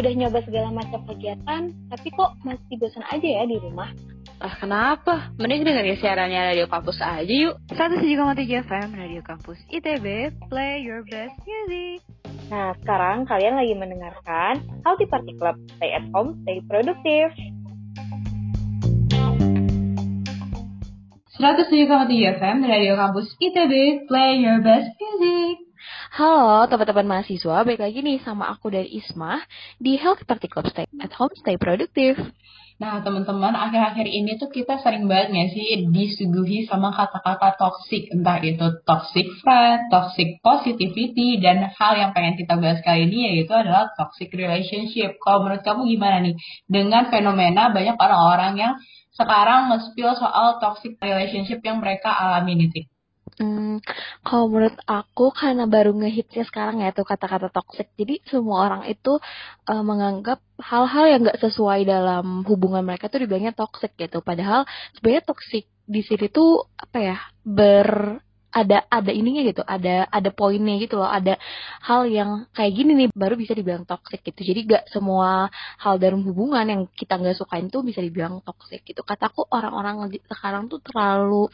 udah nyoba segala macam kegiatan, tapi kok masih bosan aja ya di rumah? Ah, kenapa? Mending dengerin siarannya Radio Kampus aja yuk. 107,3 FM Radio Kampus ITB, play your best music. Nah, sekarang kalian lagi mendengarkan Healthy Party Club. Stay at home, stay produktif. 107,3 FM Radio Kampus ITB, play your best music. Halo teman-teman mahasiswa, balik lagi nih sama aku dari Isma di Health Party Club Stay at Home Stay Produktif. Nah teman-teman, akhir-akhir ini tuh kita sering banget gak sih disuguhi sama kata-kata toxic, entah itu toxic friend, toxic positivity, dan hal yang pengen kita bahas kali ini yaitu adalah toxic relationship. Kalau menurut kamu gimana nih dengan fenomena banyak orang-orang yang sekarang nge-spill soal toxic relationship yang mereka alami nih? Hmm, kalau menurut aku karena baru ngehitsnya sekarang ya tuh kata-kata toxic. Jadi semua orang itu uh, menganggap hal-hal yang gak sesuai dalam hubungan mereka tuh dibilangnya toxic gitu. Padahal sebenarnya toxic di sini tuh apa ya ber ada ada ininya gitu, ada ada poinnya gitu loh, ada hal yang kayak gini nih baru bisa dibilang toxic gitu. Jadi gak semua hal dalam hubungan yang kita nggak sukain tuh bisa dibilang toxic gitu. Kataku orang-orang sekarang tuh terlalu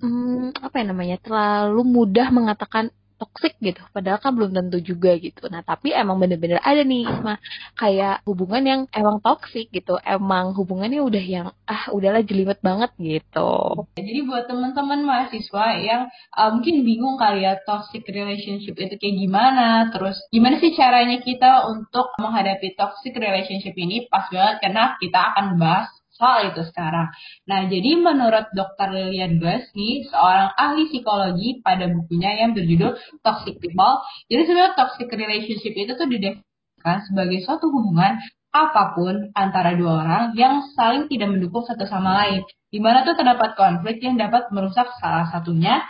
hmm, apa ya namanya, terlalu mudah mengatakan toxic gitu. Padahal kan belum tentu juga gitu. Nah tapi emang bener-bener ada nih Isma. Kayak hubungan yang emang toxic gitu. Emang hubungannya udah yang ah udahlah jelimet banget gitu. Jadi buat teman-teman mahasiswa yang uh, mungkin bingung kali ya toxic relationship itu kayak gimana terus gimana sih caranya kita untuk menghadapi toxic relationship ini pas banget karena kita akan bahas soal itu sekarang. Nah, jadi menurut Dr. Lilian Glass seorang ahli psikologi pada bukunya yang berjudul Toxic People, jadi sebenarnya toxic relationship itu tuh didefinisikan sebagai suatu hubungan apa pun antara dua orang yang saling tidak mendukung satu sama lain. Di mana tuh terdapat konflik yang dapat merusak salah satunya,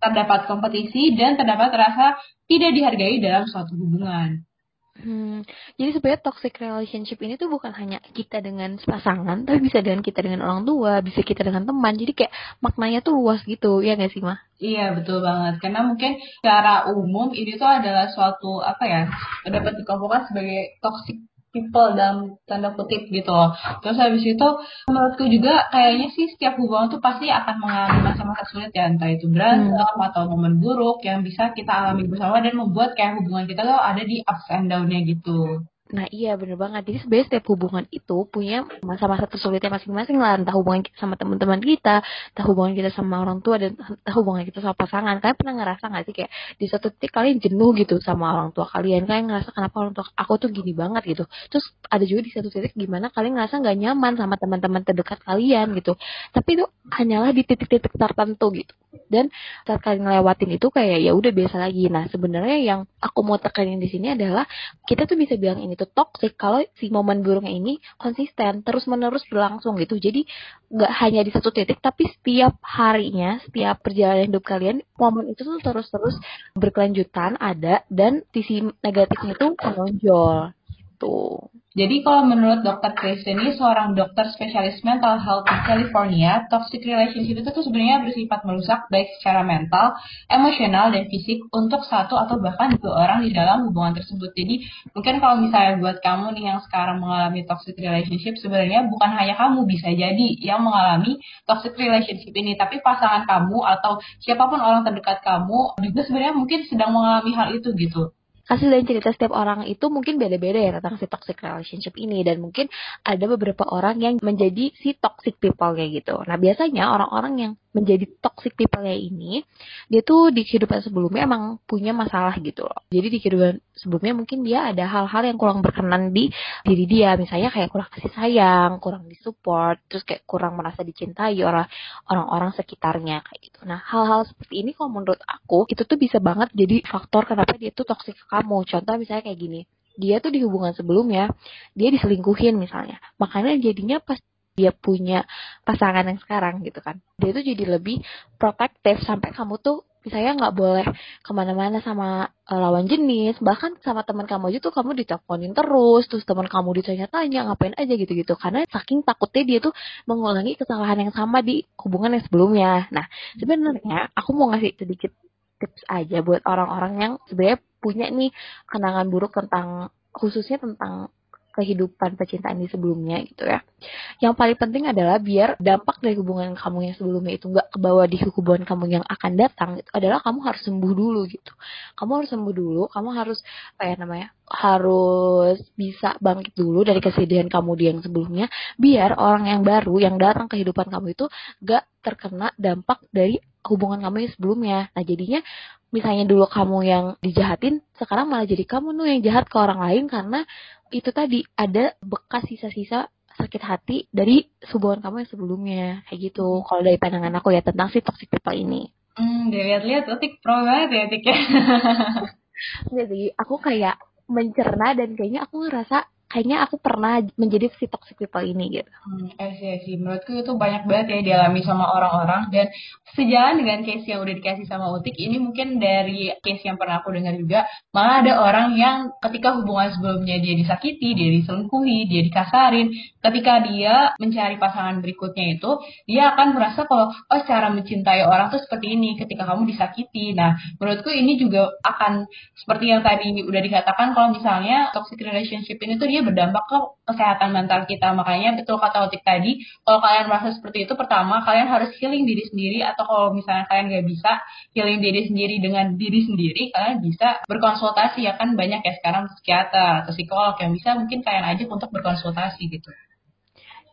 terdapat kompetisi, dan terdapat rasa tidak dihargai dalam suatu hubungan. Hmm, jadi sebenarnya toxic relationship ini tuh bukan hanya kita dengan pasangan, tapi bisa dengan kita dengan orang tua, bisa kita dengan teman. Jadi kayak maknanya tuh luas gitu, ya nggak sih mah? Iya betul banget. Karena mungkin secara umum ini tuh adalah suatu apa ya dapat dikelompokkan sebagai toxic people dalam tanda kutip gitu loh. Terus habis itu menurutku juga kayaknya sih setiap hubungan tuh pasti akan mengalami masa-masa sulit ya entah itu berantem hmm. atau momen buruk yang bisa kita alami bersama dan membuat kayak hubungan kita tuh ada di ups and down-nya gitu. Nah iya bener banget. Jadi sebenarnya setiap hubungan itu punya masa-masa tersulitnya masing-masing lah. Entah hubungan kita sama teman-teman kita, entah hubungan kita sama orang tua, dan entah hubungan kita sama pasangan. Kalian pernah ngerasa gak sih kayak di suatu titik kalian jenuh gitu sama orang tua kalian. Kalian ngerasa kenapa orang tua aku tuh gini banget gitu. Terus ada juga di satu titik gimana kalian ngerasa gak nyaman sama teman-teman terdekat kalian gitu. Tapi itu hanyalah di titik-titik tertentu gitu. Dan saat kalian ngelewatin itu kayak ya udah biasa lagi. Nah sebenarnya yang aku mau tekanin di sini adalah kita tuh bisa bilang ini tuh toxic kalau si momen buruknya ini konsisten terus menerus berlangsung gitu jadi nggak hanya di satu titik tapi setiap harinya setiap perjalanan hidup kalian momen itu tuh terus terus berkelanjutan ada dan sisi negatifnya itu menonjol gitu jadi kalau menurut Dr. Kristen ini seorang dokter spesialis mental health di California, toxic relationship itu tuh sebenarnya bersifat merusak baik secara mental, emosional, dan fisik untuk satu atau bahkan dua orang di dalam hubungan tersebut. Jadi mungkin kalau misalnya buat kamu nih yang sekarang mengalami toxic relationship, sebenarnya bukan hanya kamu bisa jadi yang mengalami toxic relationship ini, tapi pasangan kamu atau siapa pun orang terdekat kamu juga sebenarnya mungkin sedang mengalami hal itu gitu hasil dan cerita setiap orang itu mungkin beda-beda ya tentang si toxic relationship ini dan mungkin ada beberapa orang yang menjadi si toxic people kayak gitu. Nah biasanya orang-orang yang menjadi toxic people kayak ini dia tuh di kehidupan sebelumnya emang punya masalah gitu loh. Jadi di kehidupan sebelumnya mungkin dia ada hal-hal yang kurang berkenan di diri dia, misalnya kayak kurang kasih sayang, kurang disupport, terus kayak kurang merasa dicintai oleh orang-orang sekitarnya kayak gitu. Nah hal-hal seperti ini kalau menurut aku itu tuh bisa banget jadi faktor kenapa dia tuh toxic kamu. Contoh misalnya kayak gini, dia tuh di hubungan sebelumnya dia diselingkuhin misalnya. Makanya jadinya pas dia punya pasangan yang sekarang gitu kan dia tuh jadi lebih protektif. Sampai kamu tuh misalnya nggak boleh ke mana-mana sama uh, lawan jenis. Bahkan sama teman kamu aja tuh kamu diteleponin terus. Terus teman kamu ditanya-tanya ngapain aja? gitu-gitu. Karena saking takutnya dia tuh mengulangi kesalahan yang sama di hubungan yang sebelumnya. Nah sebenarnya aku mau ngasih sedikit tips aja buat orang-orang yang sebenarnya punya nih kenangan buruk tentang khususnya tentang kehidupan percintaan di sebelumnya gitu ya. Yang paling penting adalah biar dampak dari hubungan kamu yang sebelumnya itu nggak kebawa di hubungan kamu yang akan datang itu adalah kamu harus sembuh dulu gitu. Kamu harus sembuh dulu, kamu harus apa ya namanya? harus bisa bangkit dulu dari kesedihan kamu di yang sebelumnya biar orang yang baru yang datang ke kehidupan kamu itu gak terkena dampak dari hubungan kamu yang sebelumnya. Nah jadinya misalnya dulu kamu yang dijahatin, sekarang malah jadi kamu tuh yang jahat ke orang lain karena itu tadi ada bekas sisa-sisa sakit hati dari hubungan kamu yang sebelumnya. Kayak gitu. Kalau dari pandangan aku ya tentang si toxic people ini. Hmm dilihat-lihat tuh tik pro banget ya tik ya. Jadi aku kayak mencerna dan kayaknya aku ngerasa kayaknya aku pernah menjadi si toxic people ini gitu. Hmm, sih, sih. Menurutku itu banyak banget ya dialami sama orang-orang dan sejalan dengan case yang udah dikasih sama Utik ini mungkin dari case yang pernah aku dengar juga malah ada orang yang ketika hubungan sebelumnya dia disakiti, dia diselingkuhi, dia dikasarin, ketika dia mencari pasangan berikutnya itu dia akan merasa kalau oh cara mencintai orang tuh seperti ini ketika kamu disakiti. Nah, menurutku ini juga akan seperti yang tadi udah dikatakan kalau misalnya toxic relationship ini tuh dia berdampak ke kesehatan mental kita. Makanya betul kata Otik tadi, kalau kalian merasa seperti itu, pertama kalian harus healing diri sendiri atau kalau misalnya kalian nggak bisa healing diri sendiri dengan diri sendiri, kalian bisa berkonsultasi ya kan banyak ya sekarang psikiater atau psikolog yang bisa mungkin kalian ajak untuk berkonsultasi gitu.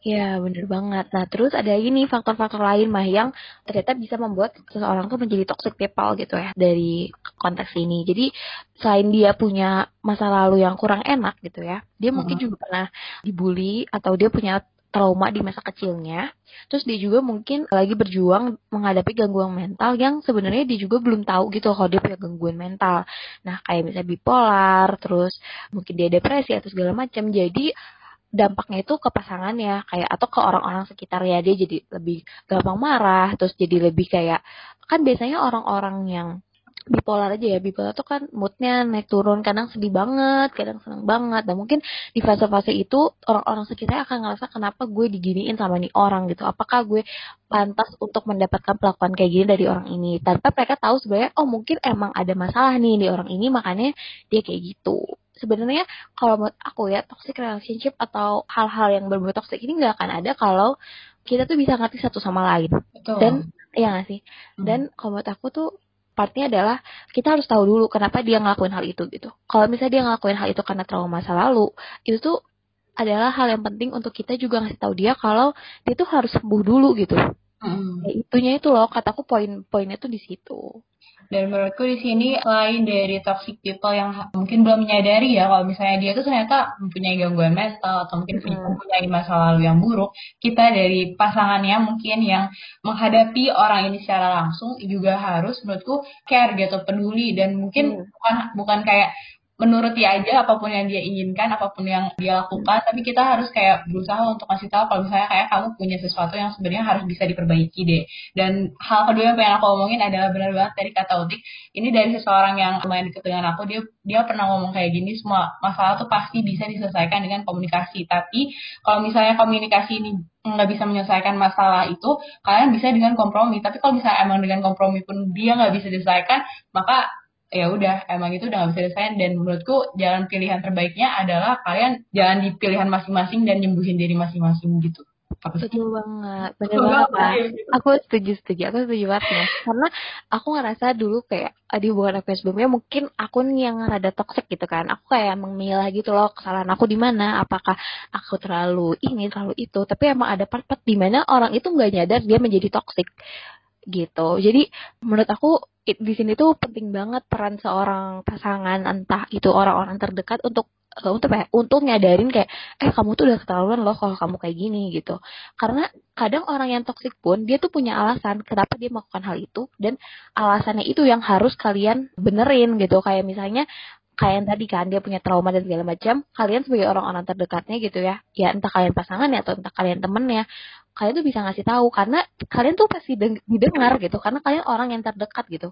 Ya, bener banget. Nah, terus ada lagi nih faktor-faktor lain mah yang ternyata bisa membuat seseorang tuh menjadi toxic people gitu ya dari konteks ini. Jadi, selain dia punya masa lalu yang kurang enak gitu ya, dia uh-huh. mungkin juga pernah dibully atau dia punya trauma di masa kecilnya. Terus dia juga mungkin lagi berjuang menghadapi gangguan mental yang sebenarnya dia juga belum tahu gitu kalau dia punya gangguan mental. Nah, kayak misalnya bipolar, terus mungkin dia depresi atau segala macam. Jadi dampaknya itu ke pasangannya kayak atau ke orang-orang sekitar ya dia jadi lebih gampang marah terus jadi lebih kayak kan biasanya orang-orang yang bipolar aja ya bipolar tuh kan moodnya naik turun kadang sedih banget kadang senang banget. Dan mungkin di fase-fase itu orang-orang sekitar akan ngerasa kenapa gue diginiin sama nih orang? gitu. Apakah gue pantas untuk mendapatkan perlakuan kayak gini dari orang ini? Tanpa mereka tahu sebenarnya oh mungkin emang ada masalah nih di orang ini makanya dia kayak gitu sebenarnya kalau menurut aku ya toxic relationship atau hal-hal yang berbau toxic ini nggak akan ada kalau kita tuh bisa ngerti satu sama lain Betul. dan ya nggak sih hmm. dan kalau menurut aku tuh partnya adalah kita harus tahu dulu kenapa dia ngelakuin hal itu gitu kalau misalnya dia ngelakuin hal itu karena trauma masa lalu itu tuh adalah hal yang penting untuk kita juga ngasih tahu dia kalau dia tuh harus sembuh dulu gitu Hmm. Ya, itunya itu loh kataku poin-poinnya tuh di situ. Dan menurutku di sini selain dari toxic people yang mungkin belum menyadari ya kalau misalnya dia tuh ternyata mempunyai gangguan mental atau mungkin hmm. mempunyai masa lalu yang buruk, kita dari pasangannya mungkin yang menghadapi orang ini secara langsung juga harus menurutku care gitu, peduli dan mungkin hmm. bukan bukan kayak menuruti aja apa pun yang dia inginkan, apa pun yang dia lakukan, tapi kita harus kayak berusaha untuk kasih tahu kalau misalnya kayak kamu punya sesuatu yang sebenarnya harus bisa diperbaiki deh. Dan hal kedua yang pengen aku omongin adalah benar banget dari kata Utik, ini dari seseorang yang lumayan deket dengan aku, dia dia pernah ngomong kayak gini, semua masalah tuh pasti bisa diselesaikan dengan komunikasi. Tapi kalau misalnya komunikasi ini nggak bisa menyelesaikan masalah itu, kalian bisa dengan kompromi. Tapi kalau misalnya emang dengan kompromi pun dia nggak bisa diselesaikan, maka ya udah emang itu udah gak bisa desain dan menurutku jalan pilihan terbaiknya adalah kalian jalan di pilihan masing-masing dan nyembuhin diri masing-masing gitu. Betul banget, bener banget lah. Aku setuju setuju, aku setuju banget ya. Karena aku ngerasa dulu kayak di hubungan aku sebelumnya mungkin aku nih yang rada toxic gitu kan. Aku kayak memilah gitu loh kesalahan aku di mana. Apakah aku terlalu ini terlalu itu. Tapi emang ada part-part di mana orang itu nggak nyadar dia menjadi toxic gitu. Jadi menurut aku di sini tuh penting banget peran seorang pasangan entah itu orang-orang terdekat untuk uh, untuk apa ya, untuk nyadarin kayak eh kamu tuh udah keterlaluan loh kalau kamu kayak gini gitu karena kadang orang yang toksik pun dia tuh punya alasan kenapa dia melakukan hal itu dan alasannya itu yang harus kalian benerin gitu kayak misalnya kayak yang tadi kan dia punya trauma dan segala macam kalian sebagai orang-orang terdekatnya gitu ya ya entah kalian pasangan ya atau entah kalian temennya kalian tuh bisa ngasih tahu karena kalian tuh pasti didengar gitu karena kalian orang yang terdekat gitu.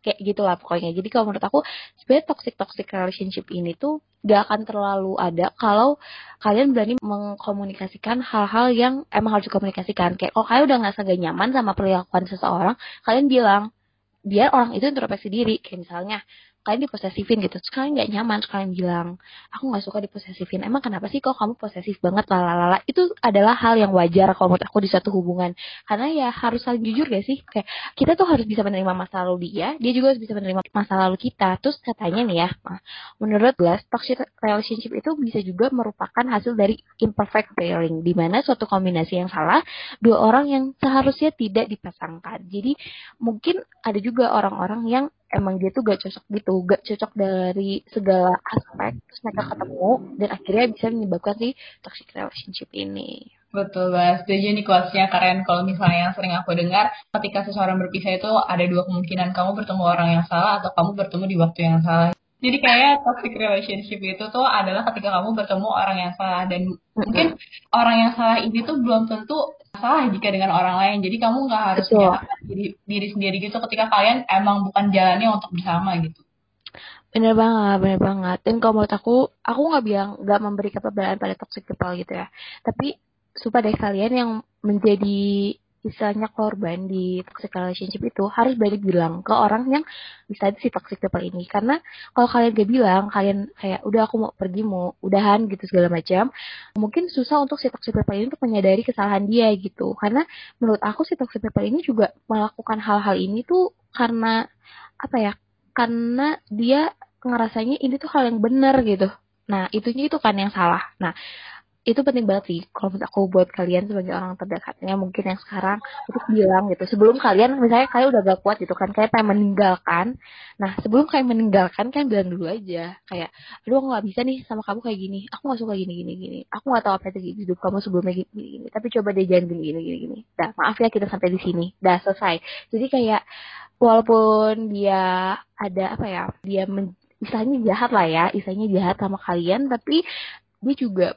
Kayak gitulah pokoknya. Jadi kalau menurut aku sebenarnya toxic toxic relationship ini tuh gak akan terlalu ada kalau kalian berani mengkomunikasikan hal-hal yang emang harus dikomunikasikan. Kayak kalau kalian udah nggak gak nyaman sama perilakuan seseorang kalian bilang biar orang itu introspeksi diri. Kayak misalnya kalian diposesifin gitu. Terus kalian nggak nyaman terus kalian bilang aku nggak suka diposesifin. Emang kenapa sih kok kamu posesif banget lalalala itu adalah hal yang wajar kalau menurut aku di suatu hubungan. Karena ya harus saling jujur gak sih? Kayak kita tuh harus bisa menerima masa lalu dia dia juga harus bisa menerima masa lalu kita. Terus katanya nih ya menurut Glass toxic relationship itu bisa juga merupakan hasil dari imperfect pairing di mana suatu kombinasi yang salah dua orang yang seharusnya tidak dipasangkan. Jadi mungkin ada juga orang-orang yang emang dia tuh gak cocok gitu, gak cocok dari segala aspek, terus mereka ketemu dan akhirnya bisa menyebabkan si toxic relationship ini. Betul banget, setuju nih quotesnya keren. Kalau misalnya yang sering aku dengar ketika seseorang berpisah itu ada dua kemungkinan. Kamu bertemu orang yang salah atau kamu bertemu di waktu yang salah. Jadi kayak toxic relationship itu tuh adalah ketika kamu bertemu orang yang salah. Dan mungkin orang yang salah ini tuh belum tentu salah jika dengan orang lain. Jadi kamu nggak harus diri, diri sendiri gitu ketika kalian emang bukan jalannya untuk bersama gitu. Bener banget, bener banget. Dan kalau menurut aku, aku nggak bilang nggak memberi kepercayaan pada toxic people gitu ya. Tapi supaya kalian yang menjadi istilahnya korban di toxic relationship itu harus balik bilang ke orang yang bisa si toxic people ini. Karena kalau kalian gak bilang kalian kayak udah aku mau pergi mau udahan gitu segala macam mungkin susah untuk si toxic people ini untuk menyadari kesalahan dia gitu. Karena menurut aku si toxic people ini juga melakukan hal-hal ini tuh karena apa ya karena dia ngerasanya ini tuh hal yang benar gitu. Nah itunya itu kan yang salah. Nah itu penting banget sih kalau menurut aku buat kalian sebagai orang terdekatnya mungkin yang sekarang untuk bilang gitu. Sebelum kalian misalnya kalian udah gak kuat gitu kan kayak pengen meninggalkan. Nah sebelum kalian meninggalkan kan bilang dulu aja. Kayak aduh aku gak bisa nih sama kamu kayak gini. Aku gak suka gini gini gini. Aku gak tahu apa itu hidup kamu sebelumnya gini gini, gini. tapi coba deh jangan gini gini gini gini. Dah maaf ya kita sampai di sini. Dah selesai. Jadi kayak walaupun dia ada apa ya dia men, istilahnya jahat lah ya istilahnya jahat sama kalian tapi dia juga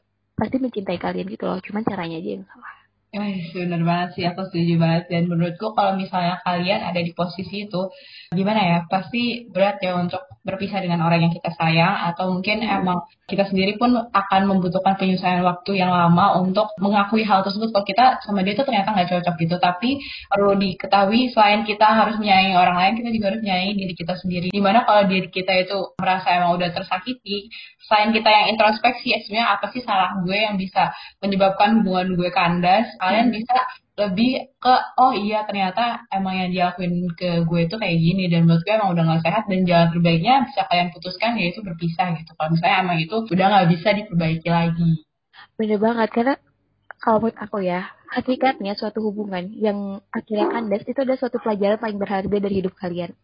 pasti mencintai kalian gitu loh. Cuman caranya aja yang salah Eh, bener banget sih, aku setuju banget. Dan menurutku kalau misalnya kalian ada di posisi itu, gimana ya, pasti berat ya untuk berpisah dengan orang yang kita sayang, atau mungkin emang kita sendiri pun akan membutuhkan penyelesaian waktu yang lama untuk mengakui hal tersebut kalau kita sama dia itu ternyata nggak cocok gitu. Tapi perlu diketahui, selain kita harus menyayangi orang lain, kita juga harus menyayangi diri kita sendiri. Di mana kalau diri kita itu merasa emang udah tersakiti, selain kita yang introspeksi, ya sebenarnya apa sih salah gue yang bisa menyebabkan hubungan gue kandas, kalian hmm. bisa lebih ke oh iya ternyata emang yang dilakuin ke gue itu kayak gini dan menurut gue emang udah gak sehat dan jalan terbaiknya bisa kalian putuskan yaitu berpisah gitu kalau misalnya emang itu udah gak bisa diperbaiki lagi bener banget karena kalau menurut aku ya hakikatnya suatu hubungan yang akhirnya kandas itu adalah suatu pelajaran paling berharga dari hidup kalian.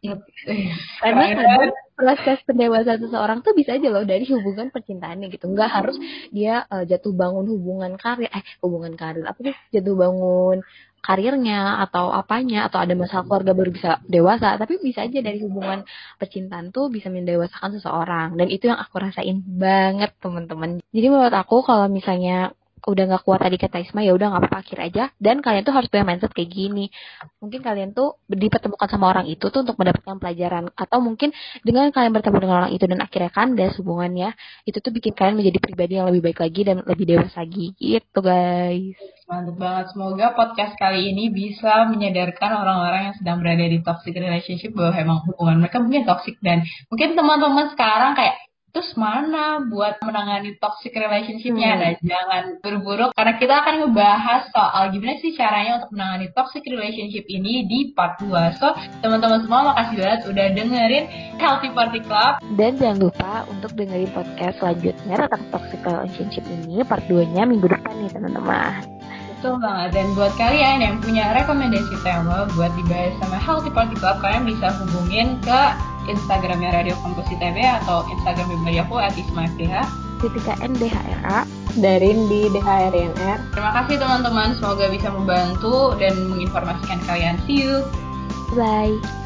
Karena kadang proses pendewasaan seseorang tuh bisa aja loh dari hubungan percintaannya gitu. Nggak harus dia uh, jatuh bangun hubungan karir, eh hubungan karir apa sih? Jatuh bangun karirnya atau apanya atau ada masalah keluarga baru bisa dewasa. Tapi bisa aja dari hubungan percintaan tuh bisa mendewasakan seseorang. Dan itu yang aku rasain banget teman-teman. Jadi menurut aku kalau misalnya udah nggak kuat tadi kata Isma ya udah nggak apa-apa akhir aja. Dan kalian tuh harus punya mindset kayak gini. Mungkin kalian tuh dipertemukan sama orang itu tuh untuk mendapatkan pelajaran. Atau mungkin dengan kalian bertemu dengan orang itu dan akhirnya kandas hubungannya itu tuh bikin kalian menjadi pribadi yang lebih baik lagi dan lebih dewasa lagi. Gitu guys. Mantap banget. Semoga podcast kali ini bisa menyadarkan orang-orang yang sedang berada di toxic relationship bahwa emang hubungan mereka mungkin toxic. Dan mungkin teman-teman sekarang kayak terus mana buat menangani toxic relationshipnya? Hmm. nah jangan buru-buru karena kita akan ngebahas soal gimana sih caranya untuk menangani toxic relationship ini di part 2 so teman-teman semua makasih banget udah dengerin Healthy Party Club. Dan jangan lupa untuk dengerin podcast selanjutnya tentang toxic relationship ini part 2 nya minggu depan nih teman-teman Betul banget. Dan buat kalian yang punya rekomendasi tema buat dibahas sama Healthy Party Club, kalian bisa hubungin ke Instagramnya Radio Kampus ITB atau Instagram pribadi aku @ismafriha ketika NDHRA Darin di DHRNR. Terima kasih teman-teman, semoga bisa membantu dan menginformasikan kalian. See you. Bye.